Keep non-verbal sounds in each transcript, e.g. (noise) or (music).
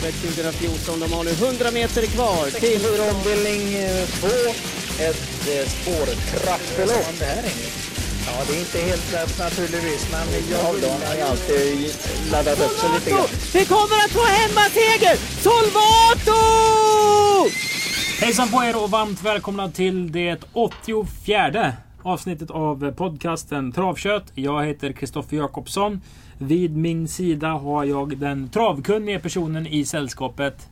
travet 2014. De har nu 100 meter kvar till... Ombildning 2. Ett eh, spårtrappelopp. Ja, det är inte helt lätt naturligtvis, men jag vill... har ju alltid laddat upp sig lite grann. Vi kommer att få hemmaseger! Solvato! Hejsan på er och varmt välkomna till det 84 avsnittet av podcasten Travkött. Jag heter Kristoffer Jakobsson. Vid min sida har jag den travkunnige personen i sällskapet.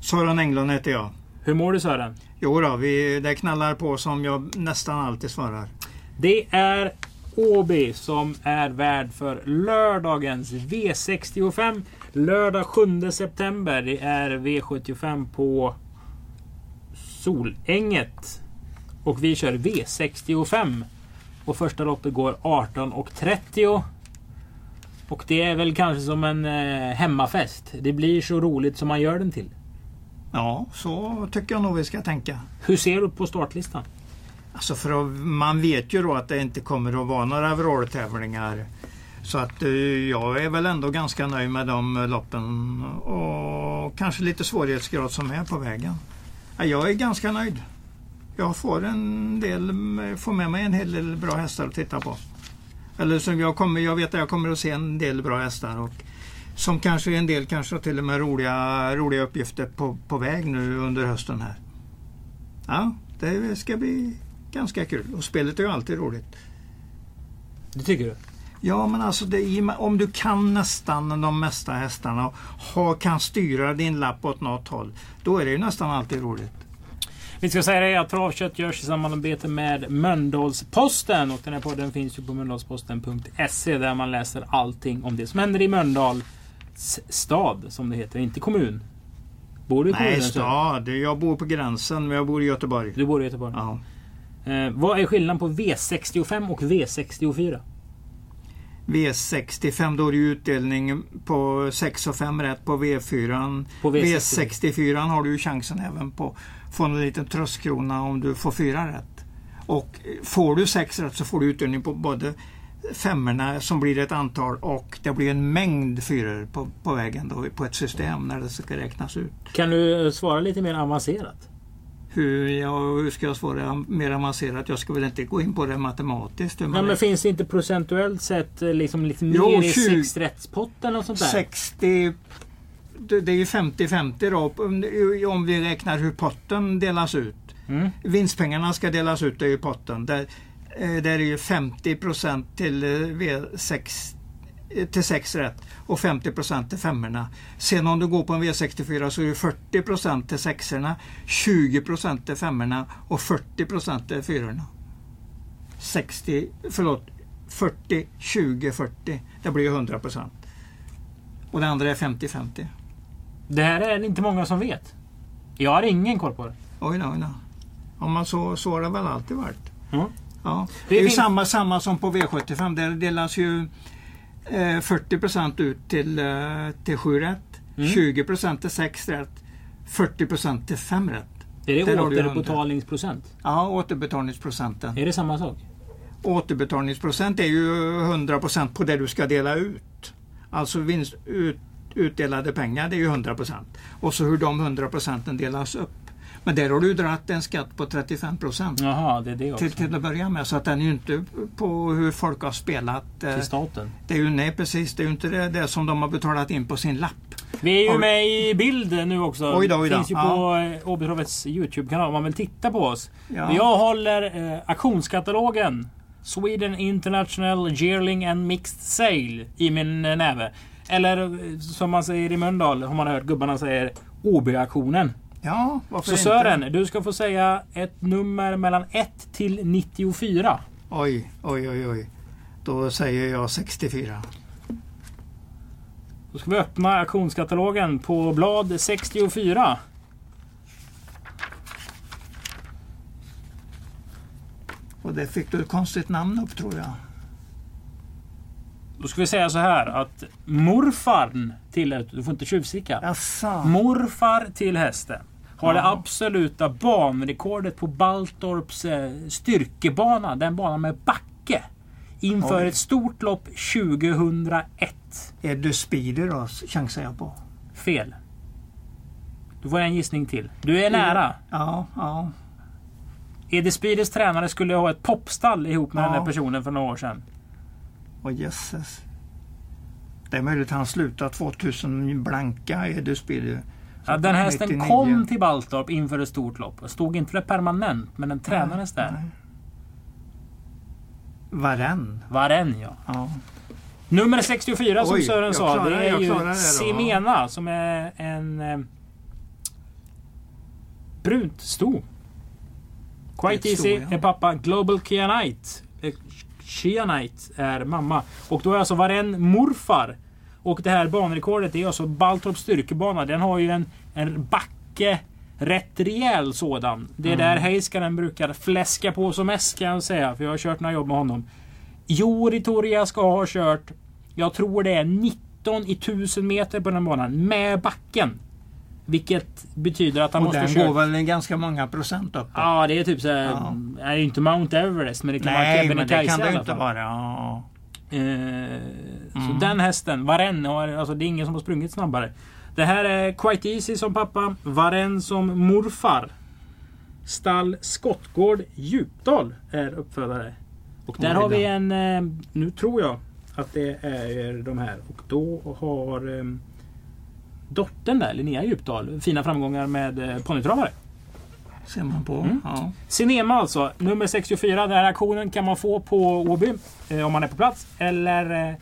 Sören Englund heter jag. Hur mår du Sören? Jo då, vi, det knallar på som jag nästan alltid svarar. Det är Åby som är värd för lördagens V65. Lördag 7 september. Det är V75 på Solänget. Och vi kör V65. Och första loppet går 18.30. Och det är väl kanske som en eh, hemmafest. Det blir så roligt som man gör den till. Ja, så tycker jag nog vi ska tänka. Hur ser du på startlistan? Alltså för att, man vet ju då att det inte kommer att vara några overall-tävlingar. Så att eh, jag är väl ändå ganska nöjd med de loppen och kanske lite svårighetsgrad som är på vägen. Ja, Jag är ganska nöjd. Jag får en del, får med mig en hel del bra hästar att titta på. Eller som jag kommer, jag vet att jag kommer att se en del bra hästar och som kanske en del kanske till och med roliga, roliga uppgifter på, på väg nu under hösten här. Ja, det ska bli ganska kul och spelet är ju alltid roligt. Det tycker du? Ja, men alltså det, om du kan nästan de mesta hästarna och har, kan styra din lapp åt något håll, då är det ju nästan alltid roligt. Vi ska säga det att Travkött görs i samarbete med Mölndalsposten. Och den här podden finns ju på mölndalsposten.se där man läser allting om det som händer i Mölndals stad, som det heter. Inte kommun. Bor du i kommunen? Nej, stad. Jag bor på gränsen, men jag bor i Göteborg. Du bor i Göteborg. Ja. Eh, vad är skillnaden på V65 och V64? V65, då är det utdelning på 6 och 5 rätt på V4. På V64. V64 har du chansen även på få en liten tröstkrona om du får fyra rätt. Och får du sex rätt så får du utdelning på både femmorna som blir ett antal och det blir en mängd fyror på, på vägen då, på ett system när det ska räknas ut. Kan du svara lite mer avancerat? Hur, ja, hur ska jag svara mer avancerat? Jag ska väl inte gå in på det matematiskt. Nej, men finns det inte procentuellt sett eh, liksom lite Jo, mer i 20 sexrättspotten och sånt där? 60 det det är ju 50-50 då om- vi räknar hur potten delas ut. Mm. Vinstpengarna ska delas ut i potten. Där, eh, där är ju 50% till eh, V6 eh, till 6 rätt och 50 till femmorna. Sen om du går på en V64 så är det 40% till sexorna, 20% till femmorna och 40% till fyrorna. 60, förlåt, 40, 20, 40. Det blir ju 100% Och det andra är 50-50. Det här är inte många som vet. Jag har ingen koll på det. Oj då, oj då. Ja, men så, så har det väl alltid varit. Mm. Ja. Det Det är ju samma, samma som på V75. Där delas ju eh, 40% ut till, eh, till 7 rätt, Mm. 20% till 6 rätt, 40% till 5 rätt. Är det Där återbetalningsprocent? Ja, återbetalningsprocenten. Är det samma sak? Återbetalningsprocent är ju 100% på det du ska dela ut. Alltså vinst, ut, utdelade pengar, det är ju 100% Och så hur de 100 procenten delas upp. Men där har du dragit en skatt på 35 procent. Jaha, det är det också. till, till att börja med. Så att den är ju inte på hur folk har spelat. eh, Till staten. Det är ju, nej precis, det är ju inte det, det som de har betalat in på sin lapp. Vi är ju med i bild nu också. Oj då, oj då. Finns ju Ja. på eh, Åbytravets Youtube-kanal om man vill titta på oss. Ja. Jag håller eh, auktionskatalogen Sweden International Yearling and Mixed Sale i min eh, näve. Eller som man säger i Mölndal, har man hört gubbarna säger OB-auktionen. Ja, varför Så inte? Sören, du ska få säga ett nummer mellan 1 till 94. Oj, oj, oj, oj. Då säger jag 64. Då ska vi öppna auktionskatalogen på blad 64. Och det fick du ett konstigt namn upp tror jag. Då ska vi säga så här att morfarn till... Du får inte tjuvsticka. Morfar till hästen har det absoluta banrekordet på Baltorps eh, styrkebana. Den banan med backe. Inför Oj. ett stort lopp 2001. Är du speedy då, chansar jag på. Fel. Du får en gissning till. Du är nära. Ja, ja. Edi Spides tränare skulle ha ett popstall ihop med Ja. den där personen för några år sedan. Åh jösses. Det är möjligt att han slutade 2000 blanka Edu Spiri. Ja, den hästen 99. kom till Baltorp inför ett stort lopp. Stod inte för det permanent, men den tränades där. Nej. Varen. Varen ja. Ja. Nummer 64 som Oj, Sören jag sa, klarar det är ju det. Semena som är en eh, brunt sto. Quite easy ja. är pappa. Global Kianite. Eh, Kianite är mamma. Och då är alltså Varen morfar. Och det här banrekordet är alltså Baltorps styrkebana. Den har ju en, en backe. Rätt rejäl sådan. Det är Mm. där Heiskanen brukar fläska på som mest kan jag säga. För jag har kört några jobb med honom. Jori Torja ska ha kört, jag tror det är 19 i 1000 meter på den banan med backen. Vilket betyder att han Och måste den köra... går väl en ganska många procent upp. Ja, det är typ såhär... Ja. Det är inte Mount Everest, men det kan Nej, vara men det Kebnekaise kan i det ju alla inte fall. vara. Ja. Eh, Så Mm. den hästen, Varen, har, alltså det är ingen som har sprungit snabbare. Det här är Quite Easy som pappa, Varen som morfar. Stall Skottgård Djupdal är uppfödare. Och där har vi en, eh, nu tror jag att det är de här. Och då har eh, dottern där, Linnea Djupdal, fina framgångar med eh, ponnytravare. Ser man på. Mm. Ja. Cinema alltså, nummer 64. Den här aktionen kan man få på Åby eh, om man är på plats. Eller eh,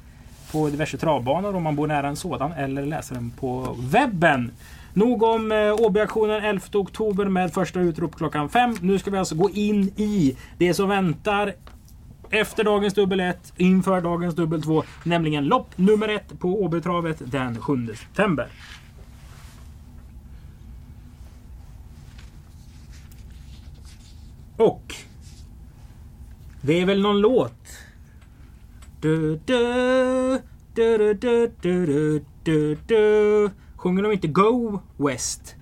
på diverse travbanor om man bor nära en sådan. Eller läsa den på webben. Nog om eh, Åby-aktionen 11 oktober med första utrop klockan 5. Nu ska vi alltså gå in i det som väntar efter dagens dubbel 1 inför dagens dubbel 2. Nämligen lopp nummer 1 på Åbytravet den 7 september. Och... Det är väl någon låt? Du, du, du, du, du, du, du, Sjunger de inte Go West?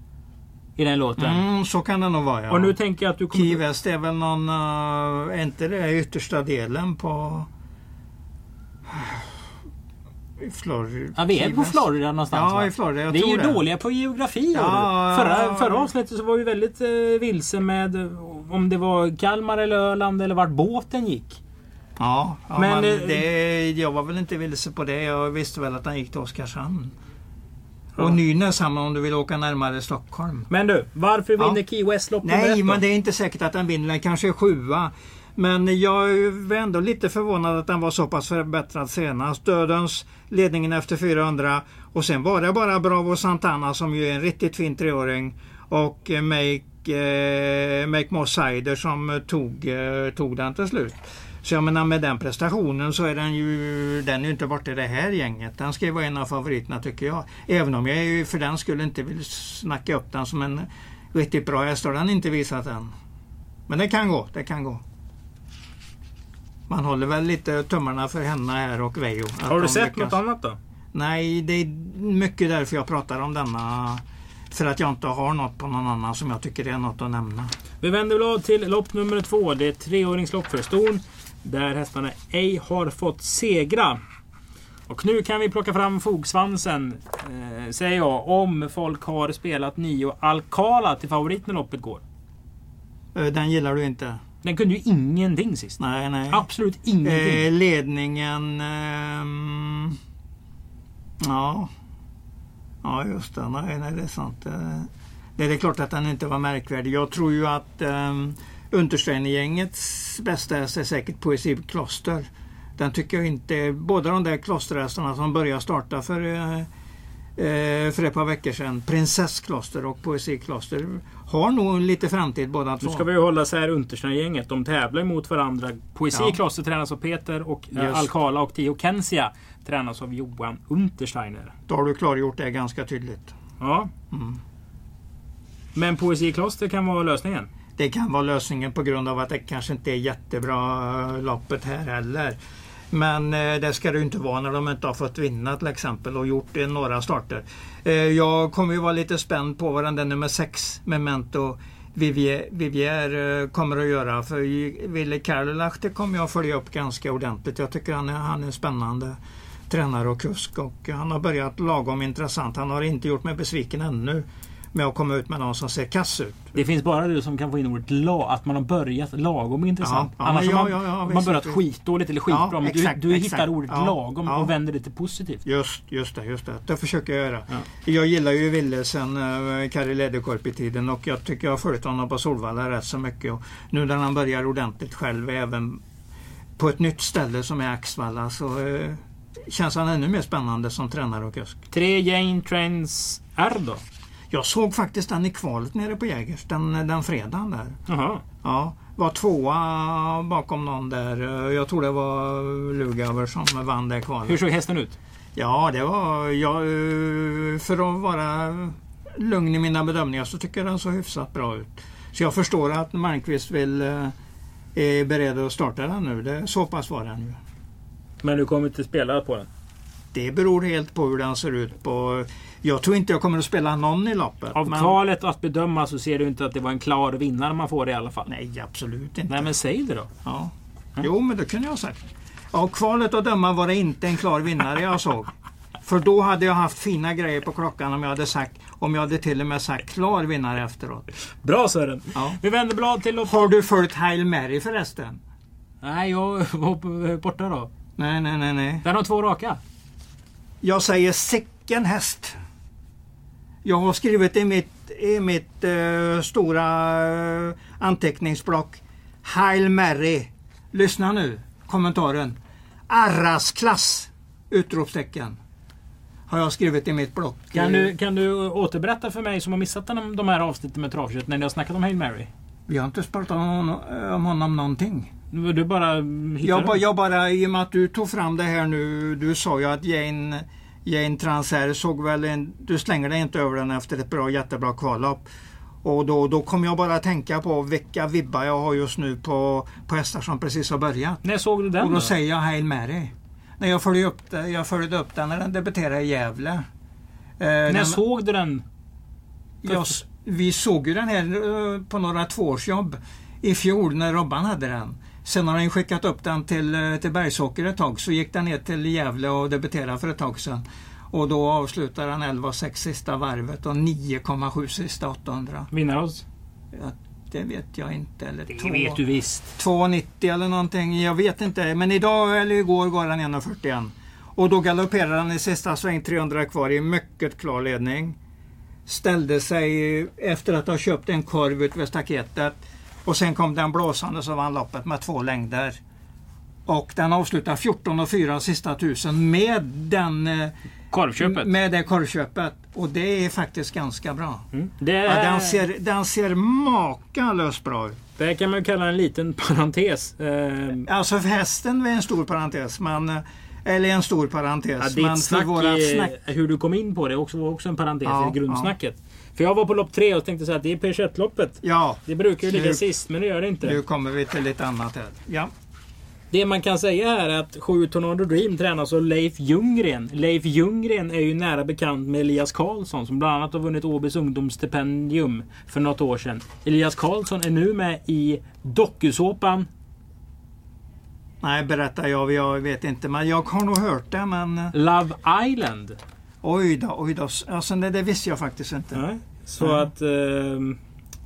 I den låten? Mm, så kan det nog vara ja. Och nu tänker jag att du kommer... Key West är väl någon... Uh, är inte det yttersta delen på... Florida. Ja, vi är på Florida någonstans. Ja, va? i Florida. vi är ju det. dåliga på geografi. Ja, förra, förra avsnittet så var vi väldigt eh, vilse med om det var Kalmar eller Öland eller vart båten gick. Ja, ja Men, men, eh, det, jag var väl inte vilse på det. Jag visste väl att han gick till Oskarshamn. Ja. Och Nynäshamn om du vill åka närmare Stockholm. Men du, varför Ja. vinner Key West lopp nummer ett Nej, men det är inte säkert att den vinner. Den kanske är sjua. Men jag var ändå lite förvånad att den var så pass förbättrad senast. Dödens ledningen efter 400 och sen var det bara Bravo Santana som ju är en riktigt fin treåring och eh, Make, eh, Make More Cider som tog, eh, tog den till slut. Så jag menar med den prestationen så är den ju, den är ju inte borta i det här gänget. Den ska ju vara en av favoriterna tycker jag. Även om jag ju för den skulle inte vill snacka upp den som en riktigt bra häst har den inte visat än. Men det kan gå, det kan gå. Man håller väl lite tummarna för henne här och Veijo. att Har du sett lyckas. något annat då? Nej, det är mycket därför jag pratar om denna. För att jag inte har något på någon annan som jag tycker är något att nämna. Vi vänder blad till lopp nummer två. Det är treåringslopp för ston. Där hästarna ej har fått segra. Och nu kan vi plocka fram fogsvansen, eh, säger jag, om folk har spelat nio Alcala till favorit när loppet går. Eh, Den gillar du inte? Den kunde ju ingenting sist. Nej, nej. Absolut ingenting. Eh, ledningen... ehm, ja. Ja, just det. Nej, nej, det är sant. Det är klart att den inte var märkvärdig. Jag tror ju att um, Untersteinergängets bästa häst är säkert Poesi Kloster. Den tycker jag inte... Båda de där klosterhästarna som började starta för, eh, för ett par veckor sedan, Prinsesskloster och Poesi Kloster, har nog lite framtid båda två. Nu ska vi hålla så här Untersteiner-gänget. De tävlar mot varandra. Poesi Ja. Tränas av Peter och eh. Alcala och Tio Kensia tränas av Johan Untersteiner. Då har du klargjort det ganska tydligt. Ja. Mm. Men Poesi Kloster kan vara lösningen. Det kan vara lösningen på grund av att det kanske inte är jättebra eh, loppet här heller. Men eh, det ska det ju inte vara när de inte har fått vinna till exempel och gjort eh, några starter. Eh, jag kommer ju vara lite spänd på vad den där nummer 6 Memento Vivier, Vivier eh, kommer att göra. För Ville Karlach kommer jag följa upp ganska ordentligt. Jag tycker han är, han är en spännande tränare och kusk och han har börjat lagom intressant. Han har inte gjort mig besviken ännu med att komma ut med någon som ser kass ut. Det finns bara du som kan få in ordet la, att man har börjat lagom intressant. Ja, ja, Annars ja, har man, ja, man börjat skitdåligt eller skitbra. Men exakt, du, du exakt. hittar ordet lagom och vänder det till positivt. Just, just det, just det. Det försöker jag göra. Ja. Jag gillar ju Ville sen uh, Kari Läderkorp i tiden och jag tycker jag har följt honom på Solvalla rätt så mycket. Och nu när han börjar ordentligt själv även på ett nytt ställe som är Axvalla så eh, känns han ännu mer spännande som tränare och kusk. Tre Jane Trends R då? Jag såg faktiskt den i kvalet nere på Jägers, den, den fredagen där. Jaha. Ja, var tvåa bakom någon där. Jag tror det var Lugauer som vann det kvalet. Hur såg hästen ut? Ja, det var... Ja, eh, för att vara lugn i mina bedömningar så tycker jag den såg hyfsat bra ut. Så jag förstår att Malmqvist vill, eh, är beredd att starta den nu. Det, så pass var den ju. Men du kommer inte spela på den? Det beror helt på hur den ser ut. På, jag tror inte jag kommer att spela någon i loppet. Av men- kvalet att bedöma så ser du inte att det var en klar vinnare man får i alla fall? Nej, absolut inte. Nej men säg det då. Ja. Jo, men det kunde jag ha sagt. Av kvalet att döma var det inte en klar vinnare jag såg. För då hade jag haft fina grejer på klockan om jag hade sagt, om jag hade till och med sagt klar vinnare efteråt. Bra Sören! Ja. Vi vänder blad till. Har du följt Hail Mary förresten? Nej, jag (laughs) var borta då. Nej, nej, nej, nej. Den har två raka. Jag säger sicken häst. Jag har skrivit i mitt, i mitt eh, stora eh, anteckningsblock Hail Mary. Lyssna nu, kommentaren. Arras-klass! Utropstecken. Har jag skrivit i mitt block. Kan Eh, du, kan du återberätta för mig som har missat den, de här avsnitten med travkött när ni har snackat om Hail Mary? Vi har inte pratat om honom, om honom någonting. Du bara Jag, ba, jag bara, i och med att du tog fram det här nu, du sa ju att Jane, Jane Transer såg väl en, du slänger dig inte över den efter ett bra, jättebra kvallopp. Och då, då kom jag bara tänka på vilka vibbar jag har just nu på, på hästar som precis har börjat. När såg du den Och då då? säger jag Hail Mary. När jag följde upp, det, jag följde upp den när den debuterade i Gävle. Eh, När den- såg du den? jag, vi såg ju den här eh, på några tvåårsjobb i fjol när Robban hade den. Sen har han ju skickat upp den till, eh, till Bergsåker ett tag. Så gick den ner till Gävle och debuterade för ett tag sedan. Och då avslutade han 11,6 sista varvet och 9,7 sista 800. Vinnarodds? Ja, det vet jag inte. Eller Det två- vet du visst. 2,90 eller någonting. Jag vet inte. Men idag eller igår går han 1,41. Och då galopperade han i sista sväng 300 kvar i mycket klar ledning. Ställde sig efter att ha köpt en korv ut vid staketet. Och sen kom den blåsande så vann loppet med två längder. Och den avslutar 14 och 4 sista tusen med den eh, Korvköpet? med det korvköpet. Och det är faktiskt ganska bra. Mm. Det, Ja, den, ser, den ser makalöst bra ut. det kan man kalla en liten (laughs) parentes. Eh, Alltså för hästen är en stor parentes. Men, eh, eller en stor Ja, parentes. men ditt för snack, i, hur du kom in på det också, var också en parentes Ja, i grundsnacket. För jag var på lopp tre och tänkte så här, det är P21-loppet. Ja, Det brukar ju ligga Nu- sist, men det gör det inte. nu kommer vi till lite annat här. Ja, Det man kan säga är att 7 Tornado Dream tränas av Leif Ljunggren. Leif Ljunggren är ju nära bekant med Elias Karlsson som bland annat har vunnit Åbys ungdomsstipendium för något år sedan. Elias Karlsson är nu med i dokusåpan nej berätta jag, jag vet inte. Men jag har nog hört det. Men Love Island. Oj då, oj då. Alltså, det, det visste jag faktiskt inte. Ja, så Ja. att eh,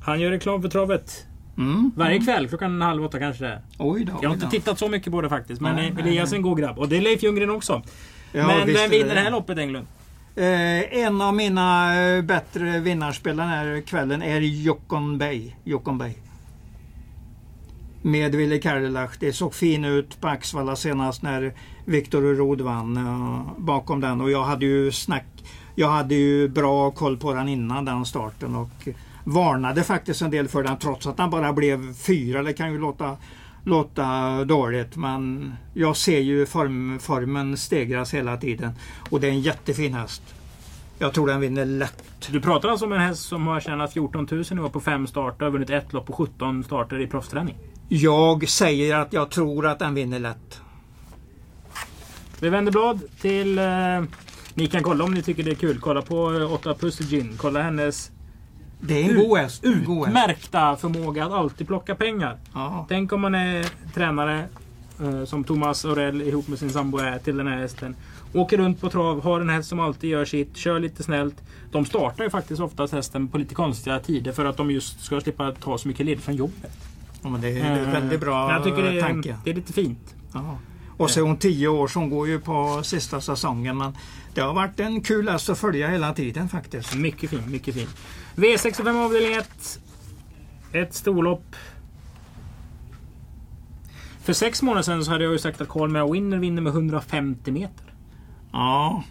han gör reklam för travet Mm. varje kväll klockan halv åtta kanske det är. Oj då, Jag har inte tittat så mycket på det faktiskt. Men Nej, eh, nej, Elias är en god grabb. Och det är Leif Ljunggren också. Ja, men vem vinner det här loppet Englund? Eh, en av mina eh, bättre vinnarspelare den här kvällen är Jokon Bay. Med Ville Cadillac. Det såg fin ut på Axvalla senast när Viktor Rod vann eh, bakom den. Och jag hade ju snack. Jag hade ju bra koll på den innan den starten och varnade faktiskt en del för den trots att den bara blev fyra. Det kan ju låta, låta dåligt men jag ser ju form, formen stegras hela tiden. Och det är en jättefin häst. Jag tror den vinner lätt. Du pratar alltså om en häst som har tjänat 14 000 i år på fem starter och vunnit ett lopp på 17 starter i proffsträning. Jag säger att jag tror att den vinner lätt. Vi vänder blad till... Eh, ni kan kolla om ni tycker det är kul. Kolla på eh, 8 Pussy Gin. Kolla hennes Det är en god häst. En god häst. märkta förmåga att alltid plocka pengar. Ja. Tänk om man är tränare eh, som Thomas Aurell ihop med sin sambo är till den här hästen. Åker runt på trav, har en häst som alltid gör sitt, kör lite snällt. De startar ju faktiskt oftast hästen på lite konstiga tider för att de just ska slippa ta så mycket ledigt från jobbet. Ja, men det är en väldigt bra Eh, Jag tycker det är, tanke. det är lite fint. Ja. Och så är hon tio år så hon går ju på sista säsongen. Men det har varit en kul häst att följa hela tiden faktiskt. Mycket fin, mycket fin. V65 avdelning 1. Ett storlopp. För sex månader sedan så hade jag ju sagt att Carl Mea Winner vinner med 150 meter. Ja,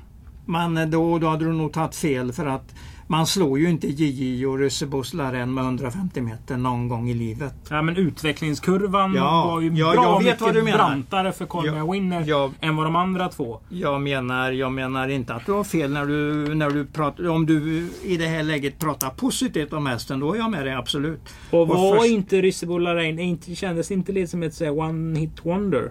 men då, då hade du nog tagit fel för att man slår ju inte JJ och Ryssebos Laren med 150 meter någon gång i livet. Ja men utvecklingskurvan Ja, var ju ja, bra jag vet mycket vad du menar. brantare för Carl Ja, Winner ja. än vad de andra två. Jag menar, jag menar inte att du har fel när du, när du pratar, om du i det här läget pratar positivt om hästen, då är jag med dig absolut. Och var först- inte Ryssebo Larain, inte, kändes inte lite som ett one hit wonder?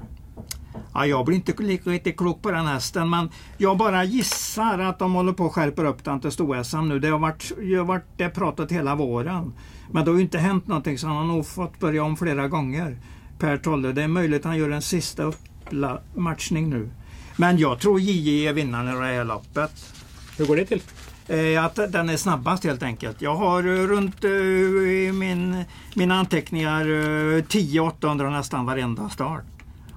Ja, jag blir inte lika riktigt klok på den hästen men jag bara gissar att de håller på att skärpa upp den till stor nu. Det har varit, det har varit det pratat hela våren. Men det har ju inte hänt någonting så han har nog fått börja om flera gånger. Per Tolle. Det är möjligt att han gör en sista matchning nu. Men jag tror JJ är vinnaren i det här loppet. Hur går det till? Eh, att den är snabbast helt enkelt. Jag har eh, runt eh, min, mina anteckningar eh, 10-800 nästan varenda start.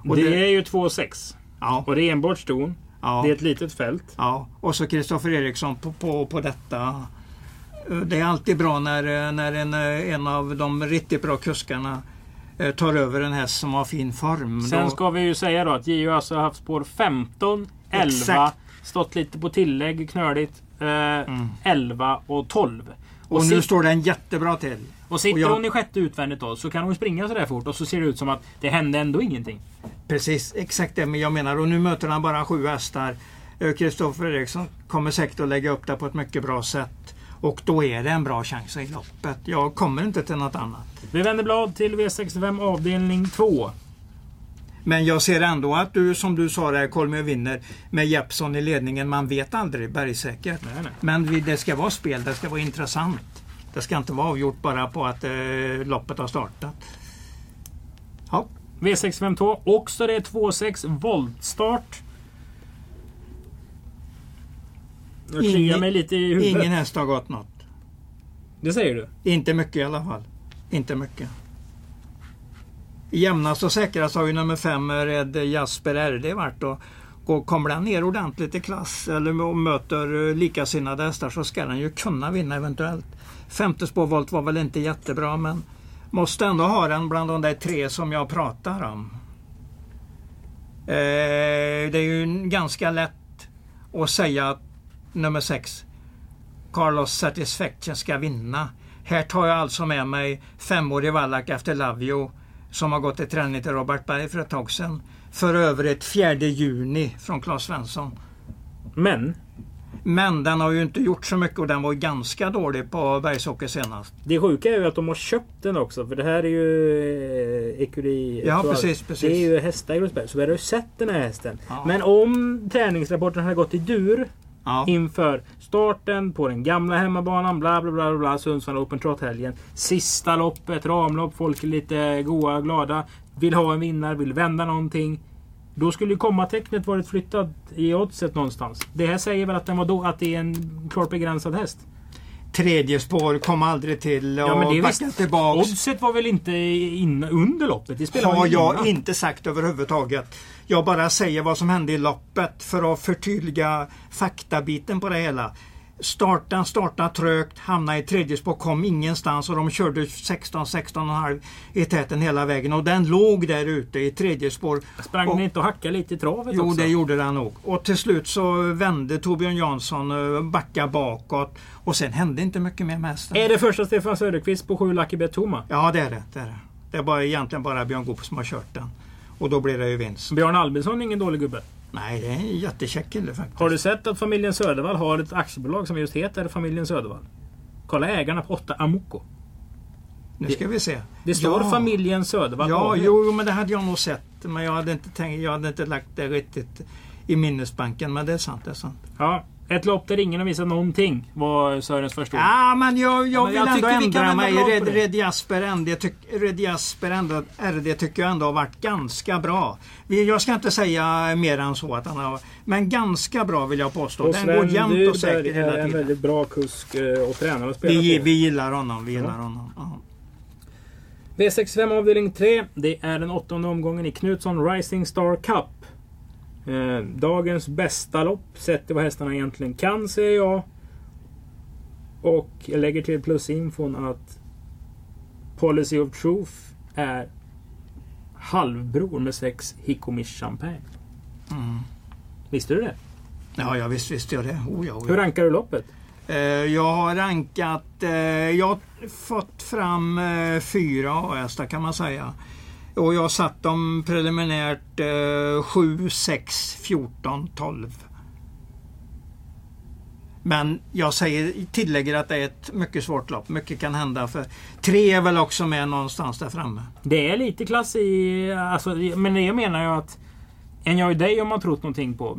Och det, det- är ju 2,6. Ja, Och det är enbart ston. ja. Det är ett litet fält. Ja, och så Kristoffer Eriksson på, på, på detta. Eh, Det är alltid bra när, eh, när en, eh, en av de riktigt bra kuskarna tar över en häst som har fin form. Sen Då- ska vi ju säga då att JO alltså har haft spår 15, 11, Exakt. stått lite på tillägg, knöligt. Eh, 11 och 12. Och, och nu sit- står den jättebra till. Och sitter och jag- hon i sjätte utvändigt då så kan hon springa sådär fort och så ser det ut som att det hände ändå ingenting. Precis, exakt det men jag menar. Och nu möter han bara sju hästar. Kristoffer Eriksson kommer säkert att lägga upp det på ett mycket bra sätt. Och då är det en bra chans i loppet. Jag kommer inte till något annat. Vi vänder blad till V65 avdelning 2. Men jag ser ändå att du, som du sa där, Kolmö vinner med Jeppsson i ledningen. Man vet aldrig bergsäkert. Nej, nej. Men det ska vara spel, det ska vara intressant. Det ska inte vara avgjort bara på att eh, loppet har startat. Ja, V65 2. Också det är 2,6 voltstart. Jag kliar mig lite i huvudet. ingen häst har gått något. Det säger du? Inte mycket i alla fall. Inte mycket. Jämnast och säkrast har ju nummer fem Red Jasper RD varit. Och och kommer den ner ordentligt i klass eller möter eh, likasinnade hästar så ska den ju kunna vinna eventuellt. Femte spårvolt var väl inte jättebra men måste ändå ha den bland de där tre som jag pratar om. Eh, det är ju ganska lätt att säga att nummer sex Carlos Satisfaction ska vinna. Här tar jag alltså med mig femårig Wallach efter Lavio som har gått i träning till Robert Berg för ett tag sedan. För övrigt 4 juni från Claes Svensson. Men men den har ju inte gjort så mycket och den var ganska dålig på Bergsåker senast. det sjuka är ju att de har köpt den också. För det här är ju eh, Ecurie... Ja, precis, precis. Det är ju hästar i Rosberg. Så vi har ju sett den här hästen. Ja. Men om träningsrapporten hade gått i dur Ja. inför starten på den gamla hemmabanan. Bla bla bla bla, Sundsvall Open Trot-helgen. Sista loppet, ramlopp. Folk är lite goa, glada. Vill ha en vinnare, vill vända någonting. Då skulle kommatecknet varit flyttat i oddset någonstans. Det här säger väl att, den var då, att det är en klart begränsad häst. Tredje spår kom aldrig till och Ja men det är backa visst. tillbaks. Oddset var väl inte in, under loppet? Det spelar har jag innan. inte sagt överhuvudtaget. Jag bara säger vad som hände i loppet för att förtydliga faktabiten på det hela. Starten startade trögt, hamnade i tredje spår, kom ingenstans och de körde 16-16,5 i täten hela vägen och den låg där ute i tredje spår. Sprang Och- den inte och hackade lite i travet Jo, också? det gjorde den nog. Och till slut så vände Torbjörn Jansson, eh, backa bakåt och sen hände inte mycket mer med hästen. Är det första Stefan Söderqvist på sju Lucky Bet Toma? Ja, det är det. Det är, det. det är bara, egentligen bara Björn Goop som har kört den. Och då blir det ju vinst. Björn Albinsson är ingen dålig gubbe. Nej, det är en jättekäck kille faktiskt. Har du sett att familjen Södervall har ett aktiebolag som just heter familjen Södervall? Kolla ägarna på 8 Amoco. Nu ska vi se. Det står ja. familjen Södervall Ja, AB. jo, men det hade jag nog sett. Men jag hade inte, tänkt, jag hade inte lagt det riktigt i minnesbanken. Men det är sant. Det är sant. Ja, Ett lopp där ingen har visat någonting var Sörens första ord. Ja, men jag, jag Men vill jag ändå ändra mig. Red, det. Red Jasper ND tyck- Red Jasper ändå, RD tycker jag ändå har varit ganska bra. Jag ska inte säga mer än så att han har... Men ganska bra vill jag påstå. Och Den går jämnt och säkert är hela en tiden. väldigt bra kusk eh, och tränare att spela Vi, på. vi gillar honom. Vi gillar honom. Ja. V65 avdelning 3. Det är den åttonde omgången i Knutsson Rising Star Cup. Eh, dagens bästa lopp sett till vad hästarna egentligen kan säger jag. Och jag lägger till plusinfon att Policy of Truth är halvbror med sex Hikomish Champagne. Mm. Visste du det? Ja, ja, visst visste jag det. Oh, ja, oh, Hur ja. rankar du loppet? Eh, Jag har rankat... eh, Jag har fått fram eh, fyra A-hästar kan man säga. Och jag har satt dem preliminärt eh, 7, 6, 14, 12. Men jag säger, tillägger att det är ett mycket svårt lopp. Mycket kan hända. För tre är väl också med någonstans där framme. Det är lite klass i... Alltså, men det jag menar ju att... Enjoy Day har man trott någonting på.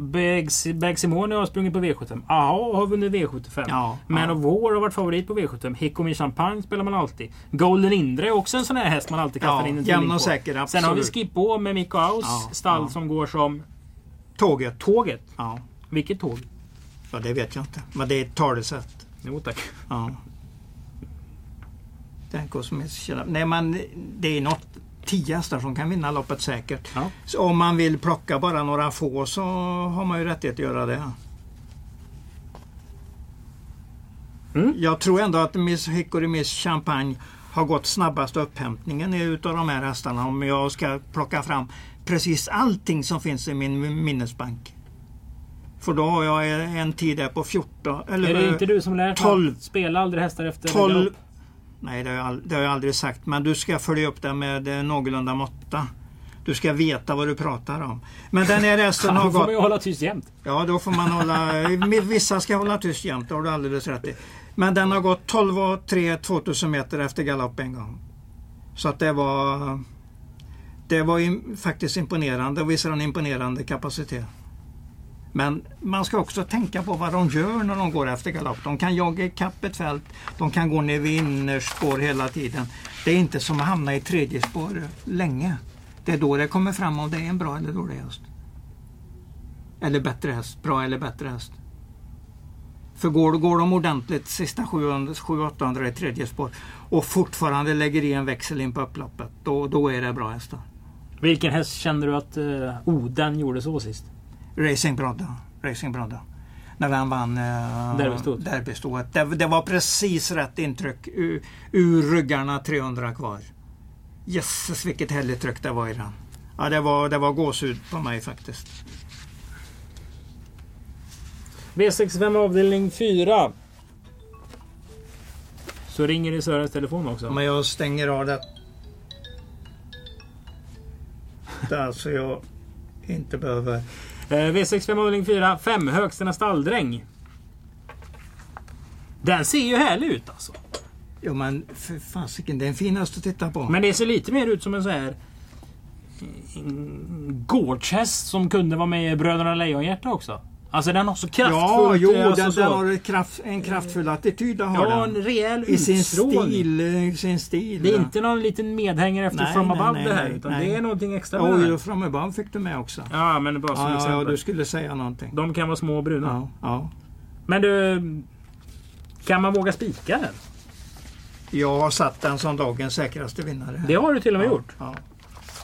Bag Simone har sprungit på V75. AHA har vunnit V75. Ja, Man ja. of War har varit favorit på V75. Hikomi Champagne spelar man alltid. Golden Indre är också en sån här häst man alltid kastar Ja, in en jämn och säker, Sen har vi absolut. Skippo med Mikko Aus Ja, stall ja. som går som Tåget. tåget. Ja. Vilket tåg? ja, det vet jag inte. Men det är ett talesätt. Jo tack. Ja. Den kosmetiska kedjan. Nej men det är något tio hästar som kan vinna loppet säkert. Ja. Så om man vill plocka bara några få så har man ju rättighet att göra det. Mm. Jag tror ändå att Miss Hickory Miss Champagne har gått snabbast upphämtningen utav de här hästarna om jag ska plocka fram precis allting som finns i min minnesbank. För då har jag en tid där på 14 eller Är det inte du som dig 12. att spela aldrig hästar efter 12 galopp? Nej, det har, jag, det har jag aldrig sagt. Men du ska följa upp det med eh, någorlunda måtta. Du ska veta vad du pratar om. Men den här hästen (laughs) Då har får man ju hålla tyst jämt. Ja, då får man hålla... (laughs) Vissa ska hålla tyst jämt, det har du alldeles rätt i. Men den har gått 12 och 3 2000 meter efter galopp en gång. Så att det var... Det var faktiskt imponerande och visar en imponerande kapacitet. Men man ska också tänka på vad de gör när de går efter galopp. De kan jaga ikapp ett fält, de kan gå ner vid innerspår hela tiden. Det är inte som att hamna i tredje spår länge. Det är då det kommer fram om det är en bra eller dålig häst. Eller bättre häst. Bra eller bättre häst. För går, går de ordentligt sista 700-800 i tredje spår och fortfarande lägger i en växel in på upploppet, då, då är det bra hästar. Vilken häst känner du att oh, Oden gjorde så sist? Racing Brodda. Racing Brodda. När han vann Derbystoet. derbystoet. Det, det var precis rätt intryck ur, ur ryggarna 300 kvar. Jösses vilket härligt tryck det var i den. Ja, det var, det var gåshud på mig faktiskt. V65 avdelning 4. Så ringer det Sörens telefon också. Men jag stänger av det. Det är alltså jag inte behöver. Eh, V65 avdelning 4. 5. Högstena stalldräng. Den ser ju härlig ut alltså. Jo men för fasiken, det är en fin häst att titta på. Men det ser lite mer ut som en sån här en gårdshäst som kunde vara med i Bröderna Lejonhjärta också. Alltså den har så kraftfullt... ja, jo, eh, alltså den, så- den har kraft, en kraftfull attityd. Har Ja, den. en rejäl I sin stil. I sin stil Det är ja. inte någon liten medhängare efter Nej, From nej, Above nej, det här. nej, utan nej. det är någonting extra med Oj, och från above fick du med också. Ja, men bara som Ja, ja, ja, exempel. du skulle säga någonting. De kan vara små och bruna. Ja, ja. Men du... Kan man våga spika den? Jag har satt den som dagens säkraste vinnare. Det har du till och med gjort.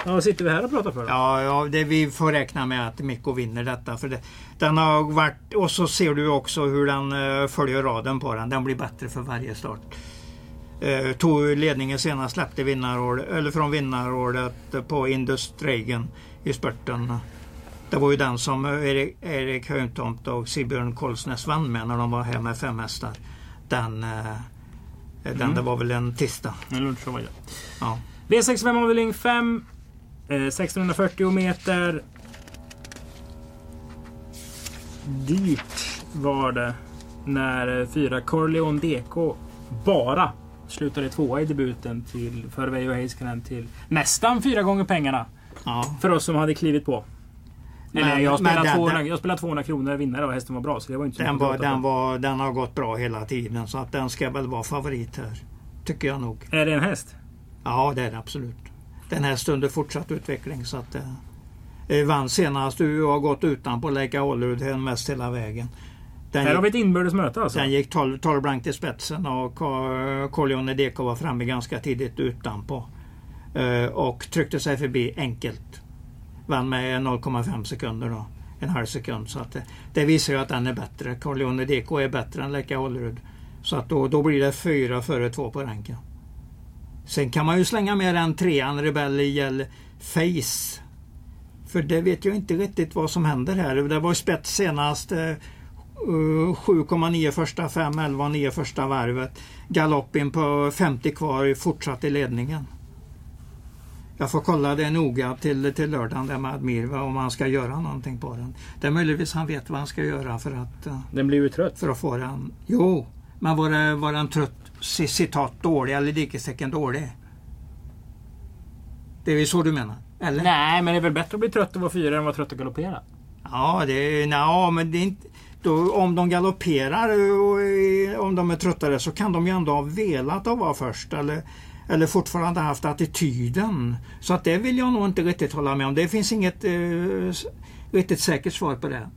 Ja. Ja, sitter vi här och pratar för då? Ja, ja det, vi får räkna med att Mikko vinner detta. För det, den har varit, och så ser du också hur den eh, följer raden på den. Den blir bättre för varje start. Uh, tog ledningen senast, släppte vinnarordet, eller från vinnarordet på Industregen i spurten. Det var ju den som Erik, Erik Höjtomt och Sigbjörn Kolsnäs vann med när de var här med fem hästar. Den, eh, den Mm. det var väl en tisdag. En lunch var det. Ja. V65 avdelning 5. Eh, 1640 meter. Dyrt var det när eh, fyra Corleone DK bara slutade tvåa i debuten till för Veijo Heiskanen till nästan fyra gånger pengarna Ja. för oss som hade klivit på. Eller jag men spelade, den- 200, den- jag spelade 200 kronor vinnare och hästen var bra. Så det var inte så Den, var, den, var, den har gått bra hela tiden så att den ska väl vara favorit här. Tycker jag nog. Är det en häst? Ja, det är det absolut. Den här stunden fortsatt utveckling så att eh, eh, vann senast. Du har gått utan på Leka Hållerud här mest hela vägen. Den Här har vi ett inbördes möte alltså. den gick 12, 12 blankt i spetsen och Corleone Deco var framme ganska tidigt utanpå. Eh, och tryckte sig förbi enkelt. Vann med 0,5 sekunder då. En halv sekund. Så att det, det visar ju att den är bättre. Corleone Deco är bättre än Leka Hållerud. Så att då, då blir det fyra före två på ranken. Sen kan man ju slänga med den trean Rebel Yell Face. För det vet jag inte riktigt vad som händer här. Det var ju spets senast. eh, eh, 7,9 första 5, 11,9 första varvet. Galopp in på 50 kvar, fortsatt i ledningen. Jag får kolla det noga till, till lördagen där med Admir om han ska göra någonting på den. Det är möjligtvis han vet vad han ska göra för att, eh, Den blir ju trött. för att få den. Jo, men var, var den trött, ci- citat dålig eller likhetstecken dålig? Det är ju så du menar? Eller? Nej, men det är väl bättre att bli trött och vara fyra än att vara trött och galoppera? Ja, det ja, men det är inte, då, om de galopperar och eh, om de är tröttare så kan de ju ändå ha velat att vara först eller, eller fortfarande haft attityden. Så att det vill jag nog inte riktigt hålla med om. Det finns inget eh, riktigt säkert svar på det.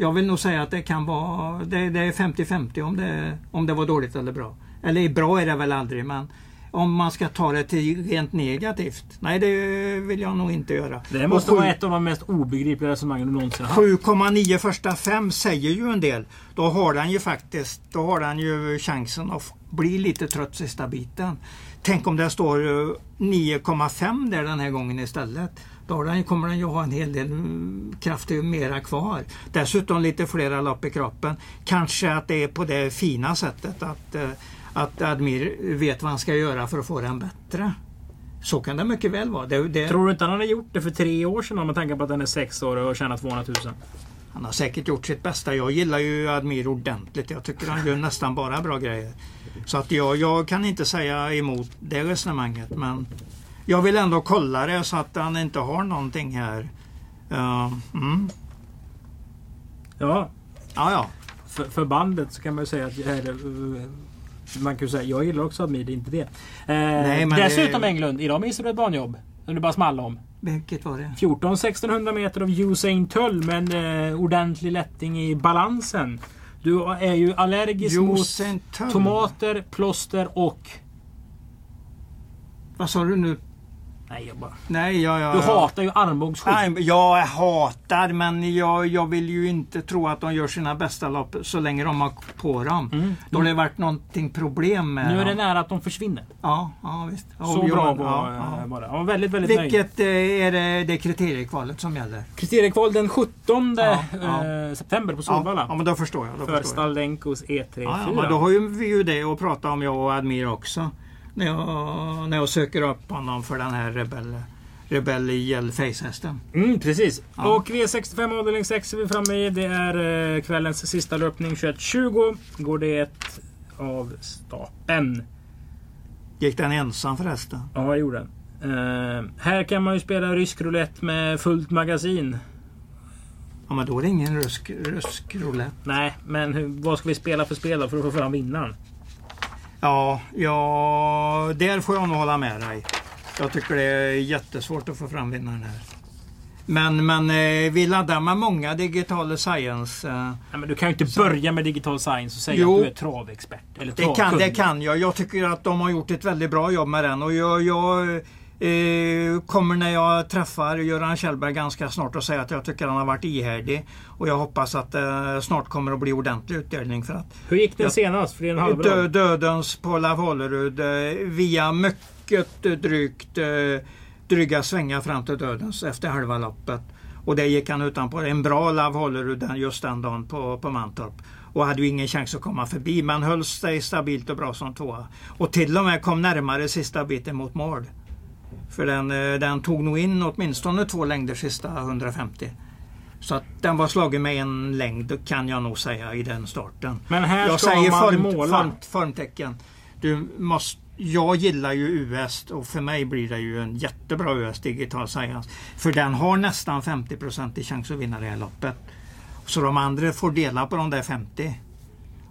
Jag vill nog säga att det kan vara det, det är 50-50 om det, om det var dåligt eller bra. Eller bra är det väl aldrig men om man ska ta det till rent negativt. Nej, det vill jag nog inte göra. Det måste Och sju- vara ett av de mest obegripliga resonemangen du någonsin haft. 7,9 första fem säger ju en del. Då har den ju faktiskt då har den ju chansen att bli lite trött sista biten. Tänk om det står eh, 9,5 där den här gången istället. Då kommer den ju ha en hel del mm, krafter mera kvar. Dessutom lite flera lopp i kroppen. Kanske att det är på det fina sättet att, eh, att Admir vet vad han ska göra för att få den bättre. Så kan det mycket väl vara. Det, det, Tror du inte han hade gjort det för tre år sedan om man tänker på att den är sex år och har tjänat 200 000? Han har säkert gjort sitt bästa. Jag gillar ju Admir ordentligt. Jag tycker han gör nästan bara bra grejer. Så att jag, jag kan inte säga emot det resonemanget. Men jag vill ändå kolla det så att han inte har någonting här. Uh, mm. Ja, Ja, ja. för, för bandet så kan man ju säga att jag är, eh, man kan ju säga jag gillar också är inte det. Eh, men dessutom det- Englund, idag missade du ett banjobb. Som du bara small om. Vilket var det? 14-1600 meter av Usain Tull med en eh, ordentlig lätting i balansen. Du är ju allergisk Usain mot Tull. tomater, plåster och... Vad sa du nu? Nej, jag bara... Nej, jag... jag Du hatar ju armbågsskydd. Nej, jag hatar men jag, jag vill ju inte tro att de gör sina bästa lopp så länge de har på dem. Mm. Då har det varit någonting problem med Nu är det dem. nära att de försvinner. Ja, ja visst. Så jo, bra var ja, var det. Ja, väldigt, väldigt nöjd. Vilket eh, är det, det kriteriekvalet som gäller? Kriteriekval den 17 Ja, ja. eh, september på Solvalla. ja, men då förstår jag. Då för jag. Staldenkos E E34. Ja, ja, men då har ju vi ju det att prata om jag och Admir också. När jag, när jag söker upp honom för den här Rebell, Rebell Face-hästen. Mm, precis. Ja. Och V65 avdelning 6 är vi framme i. Det är eh, kvällens sista löpning. 21.20 går det av stapeln. Gick den ensam förresten? Ja, jag gjorde den. Eh, här kan man ju spela rysk roulette med fullt magasin. Ja, men då är det ingen rusk, rusk roulette. Nej, men hur, vad ska vi spela för spel då för att få fram vinnaren? Ja, ja, där får jag nog hålla med dig. Jag tycker det är jättesvårt att få fram vinnaren här. Men, men eh, vi laddar med många digitala science. Eh, Nej, men du kan ju inte börja med digital science och säga Jo. att du är travexpert. Eller Det kan, det kan jag. Jag tycker att de har gjort ett väldigt bra jobb med den och jag, jag kommer när jag träffar Göran Kjellberg ganska snart och säga att jag tycker han har varit ihärdig. Och jag hoppas att det snart kommer att bli ordentlig utdelning för att Hur gick den senast? För det är en halv dö, dödens på Lavallerud eh, via mycket drygt eh, dryga svängar fram till dödens efter halva loppet. Och det gick han utanpå. En bra Lavallerud den- just den dagen på, på Mantorp. Och hade ju ingen chans att komma förbi men höll sig stabilt och bra som tvåa. Och till och med kom närmare sista biten mot mål. För den, eh, den tog nog in åtminstone två längder sista 150. Så att den var slagen med en längd kan jag nog säga i den starten. Men här Jag ska säger man form, måla. form, formtecken. Du måste, jag gillar ju US och för mig blir det ju en jättebra US Digital Science. För den har nästan 50% i chans att vinna det här loppet. Så de andra får dela på de där 50.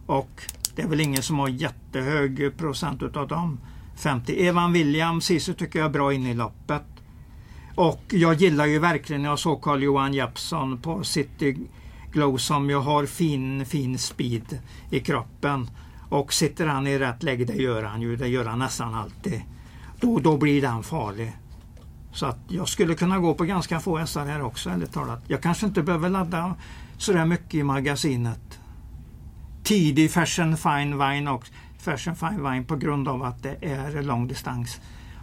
Och det är väl ingen som har jättehög procent utav dem. 50. Evan Williams Sisu tycker jag är bra inne i loppet. Och jag gillar ju verkligen, jag såg Carl-Johan Jeppsson på City Glow som ju har fin, fin speed i kroppen. Och sitter han i rätt läge, det gör han ju, det gör han nästan alltid. Då, då blir den farlig. Så att jag skulle kunna gå på ganska få hästar här också, ärligt talat. Jag kanske inte behöver ladda sådär mycket i magasinet. Tidig Fashion Fine Wine också. Fashion Fine Wine på grund av att det är lång distans.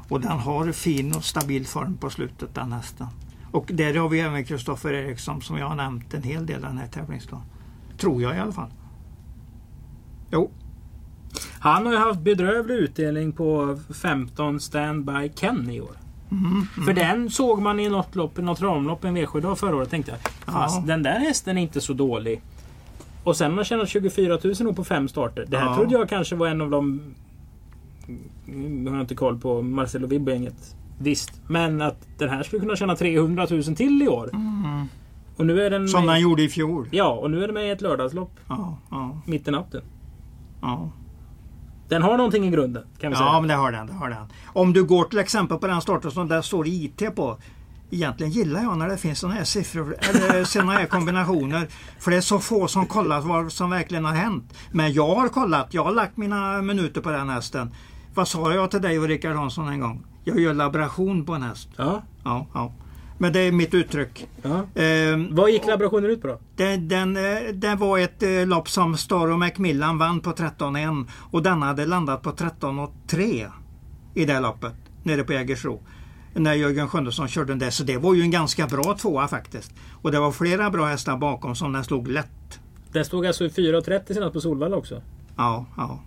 Och den har fin och stabil form på slutet den hästen. Och där har vi även Kristoffer Eriksson som jag har nämnt en hel del den här tävlingsdagen. Tror jag i alla fall. Jo. Han har ju haft bedrövlig utdelning på 15 standby Ken i år. Mm, För den såg man i något lopp, något ramlopp en V7 förra året tänkte jag. Fast ja. den där hästen är inte så dålig. Och sen har man tjänat 24 000 på fem starter. Det här ja. trodde jag kanske var en av de... Nu har jag inte koll på Marcelo Vibb-gänget. Visst. Men att den här skulle kunna tjäna 300 000 till i år. Mm. Och nu är den Som med... den gjorde i fjol. Ja, och nu är den med i ett lördagslopp. Ja, ja. Mitt i natten. Ja. Den har någonting i grunden kan vi säga. Ja, men det har den. Det har den. Om du går till exempel på den starten som där står IT på. Egentligen gillar jag när det finns sådana här siffror eller sådana här kombinationer. För det är så få som kollat vad som verkligen har hänt. Men jag har kollat. Jag har lagt mina minuter på den hästen. Vad sa jag till dig och Rickard Hansson en gång? Jag gör laboration på en häst. Ja. Ja, ja. Men det är mitt uttryck. Ja. Eh, Vad gick laborationen ut på då? Det, den, eh, det var ett eh, lopp som Star Macmillan vann på 13,1 och den hade landat på 13,3 i det loppet nere på Jägersro. När Jörgen Sjunnesson körde den där. Så det var ju en ganska bra tvåa faktiskt. Och det var flera bra hästar bakom som den slog lätt. Den stod alltså i 4,30 senast på Solvalla också? Ja, ja.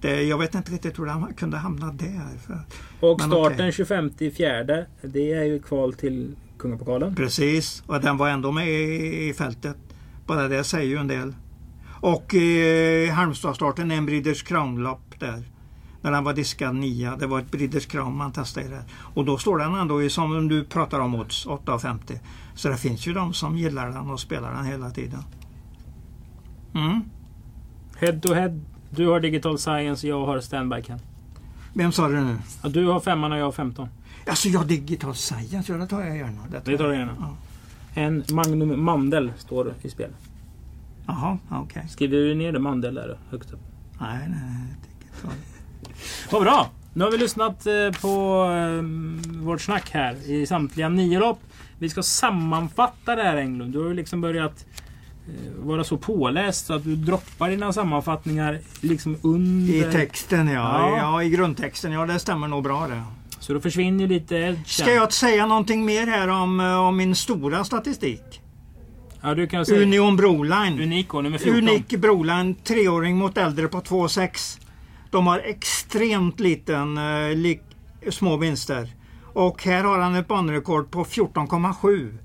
Det, jag vet inte riktigt hur den kunde hamna där. Och starten okay. 25 fjärde, det är ju kval till Kungapokalen. Precis, och den var ändå med i, i fältet. Bara det säger ju en del. Och eh, Halmstad-starten är en Breeders Crown-lopp där. När den var diskad nia. Det var ett Breeders Crown man testade där. Och då står den ändå i, som du pratar om odds, 8,50. Så det finns ju de som gillar den och spelar den hela tiden. Mm. Head to head du har Digital Science, jag har Standby Ken. Vem sa du nu? Ja, du har femman och jag har 15. Alltså jag har Digital Science, ja det tar jag gärna. Det tar, det tar du gärna. Ja. En Magnum Mandel står i spel. Jaha, okej. Okay. Skriver du ner det Mandel där högst upp? Nej, nej. Digital. Vad bra! Nu har vi lyssnat eh, på eh, vårt snack här i samtliga nio lopp. Vi ska sammanfatta det här Englund. Du har ju liksom börjat Eh, vara så påläst så att du droppar dina sammanfattningar liksom under... I texten ja. ja. ja. i grundtexten. Ja, det stämmer nog bra det. Så då försvinner ju lite Ska jag säga någonting mer här om, om min stora statistik? Ja, du kan säga... Union Broline. Unico, nummer 14. Unik Broline, treåring mot äldre på 2,6. De har extremt liten, eh, lik, små vinster. Och här har han ett banrekord på 14,7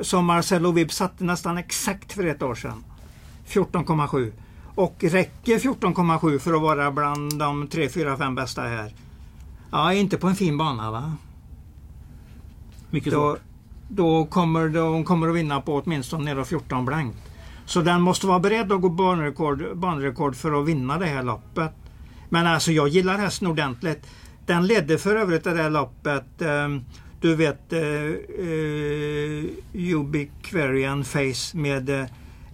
som Marcelo Vibb satte nästan exakt för ett år sedan. 14,7. Och räcker 14,7 för att vara bland de 3, 4, 5 bästa här? Ja, inte på en fin bana va? Mycket då, då kommer de kommer att vinna på åtminstone nere 14 blankt. Så den måste vara beredd att gå banrekord, banrekord för att vinna det här loppet. Men alltså jag gillar hästen ordentligt. Den ledde för övrigt det där loppet eh, du vet eh, eh, Ubiquarian Face med, eh,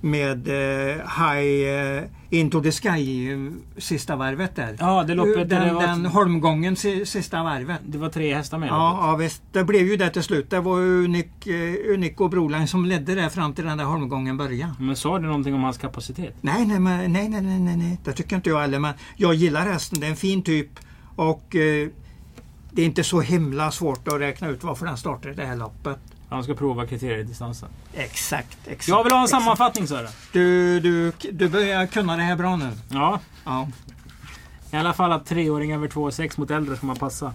med eh, High eh, Into the Sky eh, sista varvet där. Ja, det loppet. Den, det var den holmgången sista varvet. Det var tre hästar med ja, ja, visst. Det blev ju det till slut. Det var Unik, Unik och Broline som ledde det fram till den där holmgången började. Men sa du någonting om hans kapacitet? Nej, nej, men, nej, nej, nej, nej, det tycker inte jag heller. Men jag gillar hästen. Det är en fin typ. Och eh, det är inte så himla svårt att räkna ut varför den startar i det här loppet. Han ska prova kriteriedistansen. Exakt, exakt. Jag vill ha en exakt. sammanfattning Sören. Du, du, du börjar kunna det här bra nu. Ja. ja. I alla fall att treåring över 2,6 mot äldre ska man passa.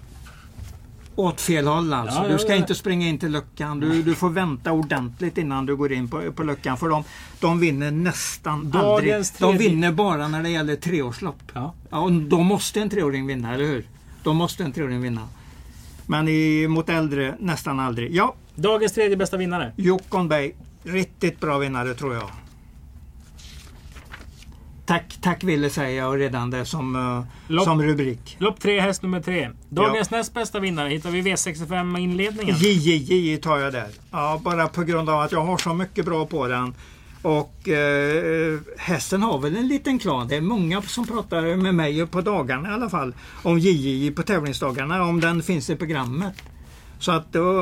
åt fel håll alltså. Ja, du ska ja. inte springa in till luckan. Du, du får vänta ordentligt innan du går in på, på luckan. För de, de vinner nästan aldrig. De vinner bara när det gäller treårslopp. Ja. Ja, och då måste en treåring vinna, eller hur? Då måste en treåring vinna. Men i, mot äldre nästan aldrig. Ja, Dagens tredje bästa vinnare. Jokon Bay. Riktigt bra vinnare tror jag. Tack, tack Ville säger jag redan det som, eh, Lopp. som rubrik. Lopp 3, häst nummer 3. Dagens näst bästa vinnare hittar vi V65 inledningen. JJJ tar jag där. Ja, bara på grund av att jag har så mycket bra på den. Och eh, hästen har väl en liten klan. Det är många som pratar med mig på dagarna i alla fall om JJJ på tävlingsdagarna, om den finns i programmet. Så att då,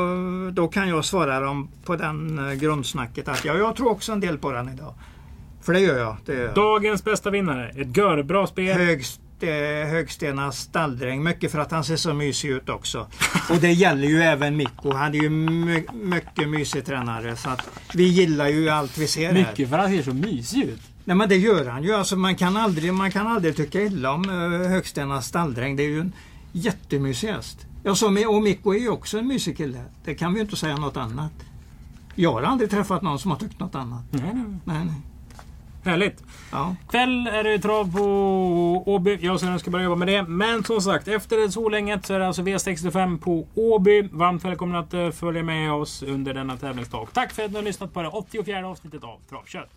då kan jag svara dem på den eh, grundsnacket att ja, jag tror också en del på den idag. För det gör jag. Det gör jag. Dagens bästa vinnare. Ett görbra spel. Högst, eh, Högstenas stalldräng. Mycket för att han ser så mysig ut också. Och det gäller ju även Mikko. Han är ju my mycket mysig tränare. Så att vi gillar ju allt vi ser här. Mycket för att han ser så mysig ut. Nej men det gör han ju. Alltså, man, kan aldrig, man kan aldrig tycka illa om uh, Högstenas stalldräng. Det är ju en jättemysig häst. Ja, med- och Mikko är ju också en kille. Det kan vi ju inte säga något annat. Jag har aldrig träffat någon som har tyckt något annat. Nej, nej. Nej, nej. Härligt. Ja. Kväll är det trav på Åby. Jag Sören ska börja jobba med det. Men som sagt, efter Solänget så är det alltså V65 på Åby. Varmt välkomna att eh, följa med oss under denna tävlingsdag. Tack för att ni har lyssnat på det 84 avsnittet av Travkött.